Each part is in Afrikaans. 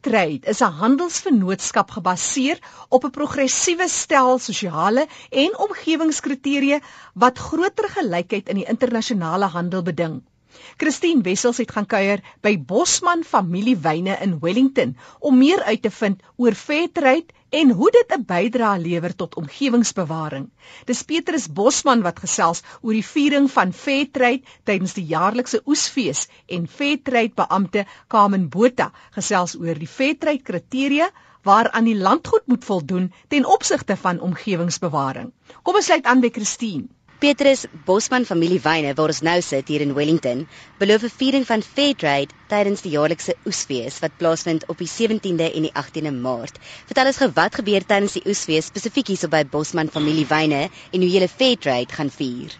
Fairtrade is 'n handelsvennootskap gebaseer op 'n progressiewe stel sosiale en omgewingskriteria wat groter gelykheid in die internasionale handel beding. Christine Wessels het gaan kuier by Bosman Familiewyne in Wellington om meer uit te vind oor Fairtrade en hoe dit 'n bydrae lewer tot omgewingsbewaring. Dis Petrus Bosman wat gesels oor die viering van Fairtrade tydens die jaarlikse oesfees en Fairtrade beampte Kamen Botha gesels oor die Fairtrade kriteria waaraan die landgoed moet voldoen ten opsigte van omgewingsbewaring. Kom ons sluit aan by Christine. Petrus Bosman familiewyne waar ons nou sit hier in Wellington, beloof 'n viering van Fairtrade tydens die jaarlikse oesfees wat plaasvind op die 17de en die 18de Maart. Vertel ons gou wat gebeur tydens die oesfees spesifiek hier by Bosman familiewyne en hoe julle Fairtrade gaan vier.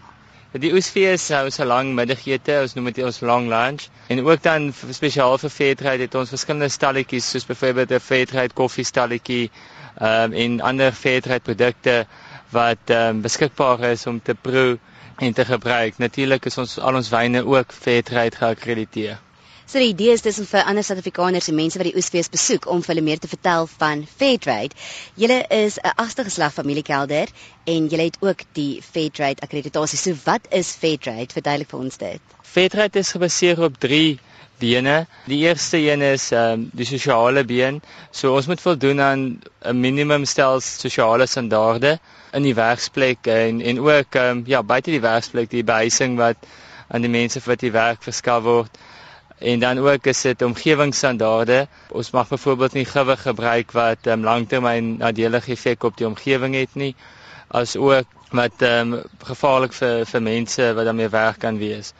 Die oesfees hou so lank middagete, ons noem dit ons long lunch en ook dan spesiaal vir Fairtrade het ons verskillende stalletjies soos byvoorbeeld 'n Fairtrade koffiestalletjie um, en ander Fairtrade produkte wat ehm um, beskikbaar is om te proe en te gebruik. Natuurlik is ons al ons wyne ook Fairtrade geakkrediteer. So die idee is dis om vir ander Suid-Afrikaners en mense wat die oesfees besoek om vir hulle meer te vertel van Fairtrade. Julle is 'n agste geslag familiekelder en julle het ook die Fairtrade akkreditasie. So wat is Fairtrade? Verduidelik vir ons dit. Fairtrade is gebaseer op 3 bene. Die eerste een is ehm um, die sosiale been. So ons moet voldoen aan 'n minimum stel sosiale standaarde in die werksplek en en ook ehm um, ja, buite die werksplek, die behuising wat aan die mense wat die werk verskaf word. En dan ook is dit omgewingsstandaarde. Ons mag byvoorbeeld nie gewig gebruik wat ehm um, langtermyn nadelige effek op die omgewing het nie, as ook wat ehm um, gevaarlik vir vir mense wat daarmee werk kan wees.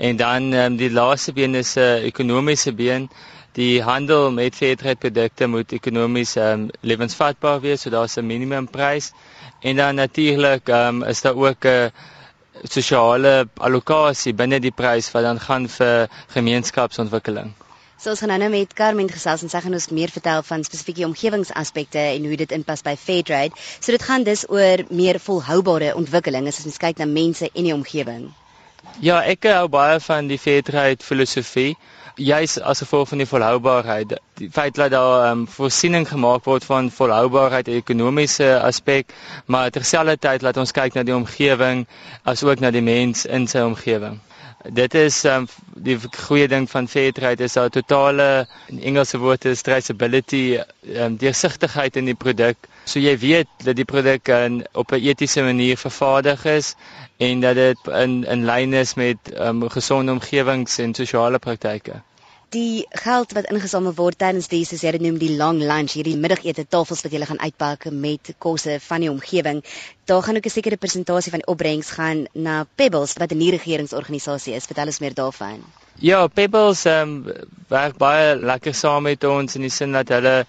En dan um, die laaste been is 'n uh, ekonomiese been. Die handel met fairtrade produkte moet ekonomies um, lewensvatbaar wees, so daar's 'n minimumprys. En dan natuurlik um, is daar ook 'n sosiale allocasie binne die prys wat dan gaan vir gemeenskapsontwikkeling. So ons gaan nou met Carmen gesels en sy gaan ons meer vertel van spesifieke omgewingsaspekte en hoe dit inpas by Fairtrade. So dit gaan dus oor meer volhoubare ontwikkeling as ons kyk na mense en die omgewing. Ja, ek hou baie van die fairtrade filosofie. Juis as gevolg van die volhoubaarheid, die feit dat daar um, voorsiening gemaak word van volhoubaarheid en ekonomiese aspek, maar terselfdertyd laat ons kyk na die omgewing as ook na die mens in sy omgewing. Dit is um, die goeie ding van fairtrade is daar totale in Engelse woord is traceability, um, deursigtigheid in die produk. So jy weet dat die produk in, op 'n etiese manier vervaardig is en dat dit in in lyn is met um, gesonde omgewings en sosiale praktyke die geld wat ingesamel word tydens die soos jy dit noem die long lunch hierdie middagete tafels wat jy gaan uitpak met kosse van die omgewing. Daar gaan ook 'n sekere persentasie van die opbrengs gaan na Pebbles wat 'n nie-regeringsorganisasie is. Vertel ons meer daarvan. Ja Pebbles um, werk baie lekker saam met ons in die sin dat hulle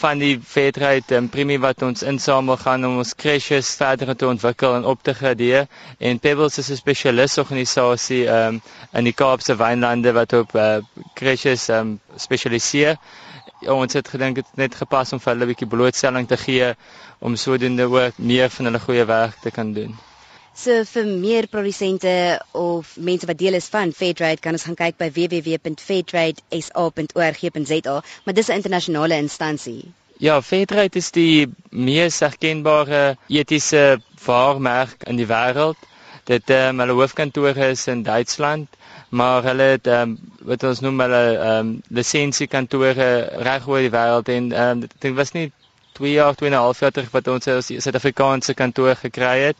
van die Fairtrade en premie wat ons insamel gaan om ons crashes verder te ontwikkel en op te gradeer en Pebbles is 'n spesialisorganisasie um, in die Kaapse wynlande wat op uh, crashes um, spesialiseer. Ja, ons het gedink dit net gepas om vir hulle 'n bietjie blootstelling te gee om sodoende ook meer van hulle goeie werk te kan doen. So vir meer produsente of mense wat deel is van Fairtrade kan ons gaan kyk by www.fairtradesa.org.za, maar dis 'n internasionale instansie. Ja, Fairtrade is die mees erkenbare etiese waarmerk in die wêreld. Dit ehm um, hulle hoofkantoor is in Duitsland, maar hulle het ehm um, wat ons noem hulle ehm um, lisensiekantore reg oor die wêreld en ehm um, dit was nie 2 jaar, 2 en 'n half jaar terug wat ons as Suid-Afrikaanse kantoor gekry het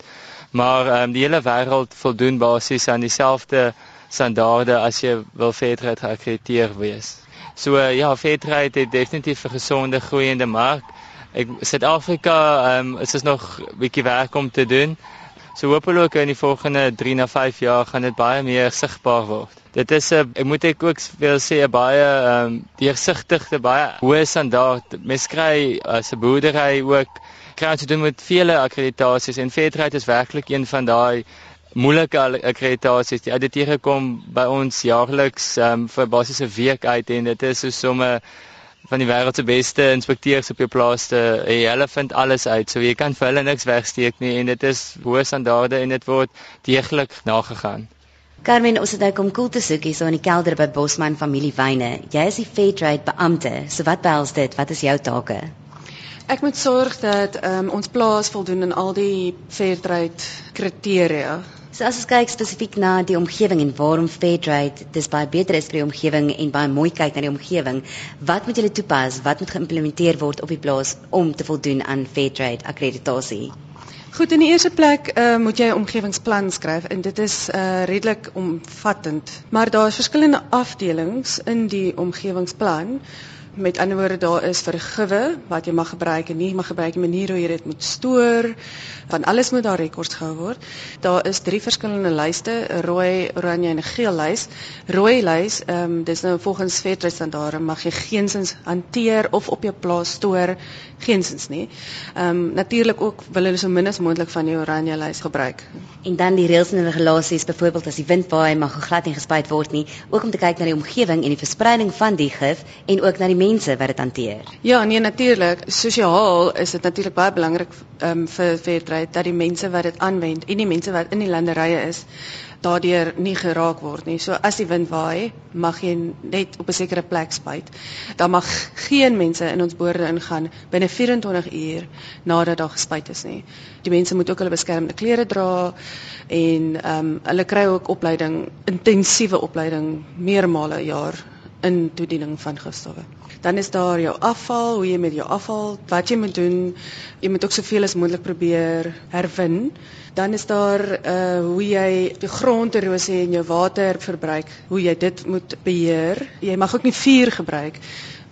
maar um, die hele wêreld voldoen basies aan dieselfde standaarde as jy wil Fairtrade geakkrediteer wees. So uh, ja, Fairtrade het definitief 'n gesonde groeiende mark. Ek Suid-Afrika um, is dit nog bietjie werk om te doen. So hopelik in die volgende 3 na 5 jaar gaan dit baie meer sigbaar word. Dit is 'n ek moet ek ook wil sê 'n baie ehm um, deursigtige baie hoë standaard. Mens kry as 'n boerdery ook kry te doen met vele akkreditasies en Fairtrade is werklik een van daai moeilike akkreditasies. Die auditeure kom by ons jaarliks um, vir basiese week uit en dit is so somme van die wêreld se beste inspekteurs op jou plaas te hey, hulle vind alles uit. So jy kan vir hulle niks wegsteek nie en dit is hoë standaarde en dit word deeglik nagegaan. Carmen, ons het nou kom koel te soek hier so in die kelder by Bosman Familiewyne. Jy is die Fairtrade beampte. So wat behels dit? Wat is jou take? Ek moet sorg dat um, ons plaas voldoen aan al die Fairtrade kriteria. So as ons kyk spesifiek na die omgewing en waarom Fairtrade dis baie beter is vir die omgewing en baie mooi kyk na die omgewing, wat moet julle toepas? Wat moet geïmplementeer word op die plaas om te voldoen aan Fairtrade akkreditasie? Goed, in die eerste plek uh, moet jy 'n omgewingsplan skryf en dit is uh, redelik omvattend. Maar daar is verskillende afdelings in die omgewingsplan Met ander woorde daar is vergewe wat jy mag gebruik en nie mag gebruik die manier hoe jy dit moet stoor. Van alles moet daar rekords gehou word. Daar is drie verskillende lyste, rooi, oranje en 'n geel lys. Rooi lys, ehm um, dis nou volgens Fairtrade standaarde mag jy geensins hanteer of op jou plaas stoor geensins nie. Ehm um, natuurlik ook wil hulle so min as moontlik van die oranje lys gebruik. En dan die reëls en regulasies, byvoorbeeld as die wind waai mag glad nie gespuit word nie, ook om te kyk na die omgewing en die verspreiding van die gif en ook na die mense wat dit hanteer. Ja, nee natuurlik. Sosiaal is dit natuurlik baie belangrik um, vir Fairtrade dat die mense wat dit aanwend en die mense wat in die landerye is daardeur nie geraak word nie. So as die wind waai, mag jy net op 'n sekere plek spuit. Daar mag geen mense in ons boorde ingaan binne 24 uur nadat daar gespuit is nie. Die mense moet ook hulle beskermende klere dra en ehm um, hulle kry ook opleiding, intensiewe opleiding meermale 'n jaar in toediening van gifstowwe. Dan is daar jou afval, hoe jy met jou afval, wat jy moet doen. Jy moet ook soveel as moontlik probeer herwin. Dan is daar uh hoe jy die gronderosie en jou waterverbruik, hoe jy dit moet beheer. Jy mag ook nie vuur gebruik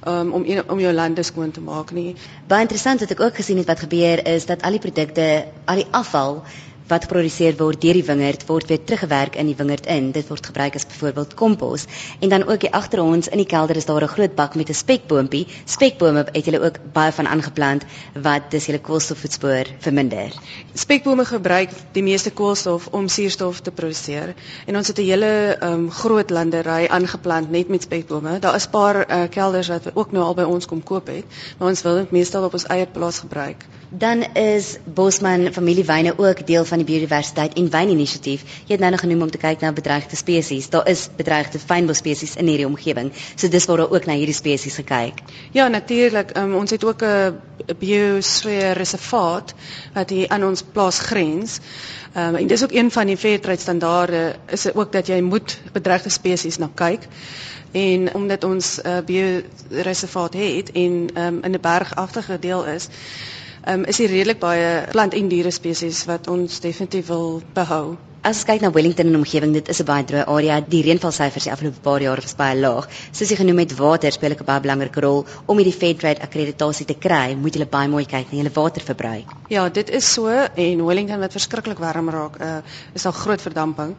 um, om een, om jou lande skoon te maak nie. Baie interessant wat ek ook gesien het wat gebeur is dat al die produkte, al die afval wat geproduseer word deur die wingerd word weer teruggewerk in die wingerd in. Dit word gebruik as byvoorbeeld kompos. En dan ook hier agter ons in die kelder is daar 'n groot bak met 'n spekboontjie. Spekbome het hulle ook baie van aangeplant wat dis hulle koolstofvoetspoor verminder. Spekbome gebruik die meeste koolstof om suurstof te produseer. En ons het 'n hele um, groot landery aangeplant net met spekbome. Daar is 'n paar uh, kelders wat ook nou al by ons kom koop het, maar ons wil dit meestal op ons eie plaas gebruik. Dan is Bosman Familiewyne ook deel van die biodiversiteit en wyninisiatief. Jy het nou nog genoem om te kyk na bedreigde spesies. Daar is bedreigde fynbos spesies in hierdie omgewing. So dis waar daar ook na hierdie spesies gekyk. Ja, natuurlik. Um, ons het ook 'n biosfeer reservaat wat hier aan ons plaas grens. Um, en dis ook een van die Fairtrade standaarde is ook dat jy moet bedreigde spesies na kyk. En omdat ons 'n uh, bioreservaat het en um, in 'n bergagtige deel is, um, is hier redelik baie plant en diere spesies wat ons definitief wil behou. As ons kyk na Wellington en omgewing, dit is 'n baie droë area. Die reënvalsyfers die afgelope paar jaar was baie laag. Soos jy genoem het, water speel 'n baie belangrike rol om hierdie Fairtrade akkreditasie te kry. Moet jy baie mooi kyk na jou waterverbruik. Ja, dit is so en Wellington wat verskriklik warm raak, uh, is daar groot verdamping.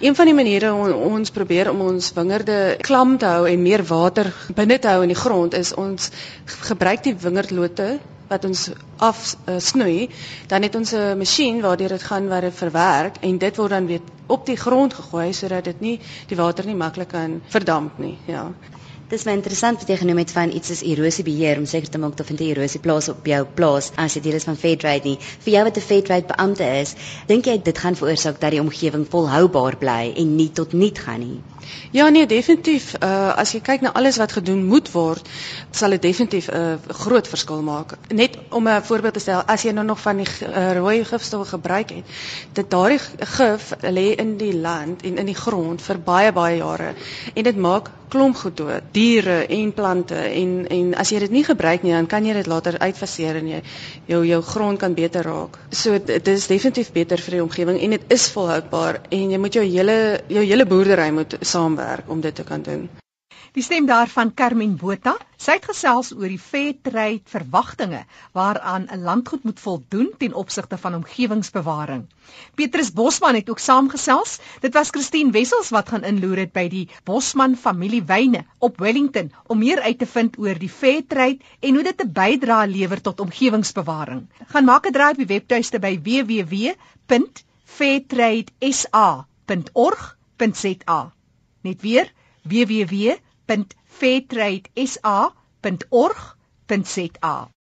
Een van die maniere om ons probeer om ons wingerde klam te hou en meer water binne te hou in die grond is ons gebruik die wingerdlote wat ons afsnoei, uh, dan het ons 'n masjien waardeur dit gaan dit verwerk en dit word dan weer op die grond gegooi sodat dit nie die water nie maklik kan verdamp nie. Ja. Dis my interessant wat jy genoem het van iets soos erosiebeheer om seker te maak vind jy erosie plaas op jou plaas as jy deel is van Fairtrade nie. Vir jou wat 'n Fairtrade beampte is, dink jy dit gaan veroorsaak dat die omgewing volhoubaar bly en nie tot niet gaan nie? Ja nee, definitief. Uh as jy kyk na alles wat gedoen moet word, sal dit definitief 'n uh, groot verskil maak. Net om 'n voorbeeld te stel, as jy nou nog van die uh, rooi gifstowwe gebruik het, dit daardie gif lê in die land en in die grond vir baie baie jare en dit maak klomp goed dood, diere en plante en en as jy dit nie gebruik nie, dan kan jy dit later uitfaseer en jy jou jou grond kan beter raak. So dit is definitief beter vir die omgewing en dit is volhoubaar en jy moet jou hele jou hele boerdery moet saamwerk om dit te kan doen. Die stem daarvan Carmen Botha, sy het gesels oor die fair trade verwagtinge waaraan 'n landgoed moet voldoen ten opsigte van omgewingsbewaring. Petrus Bosman het ook saamgesels. Dit was Christine Wessels wat gaan inloer het by die Bosman familiewyne op Wellington om meer uit te vind oor die fair trade en hoe dit 'n bydrae lewer tot omgewingsbewaring. Gaan maak 'n draai op die webtuiste by www.fairtradesa.org.za. Net weer www.fairtradesa.org.za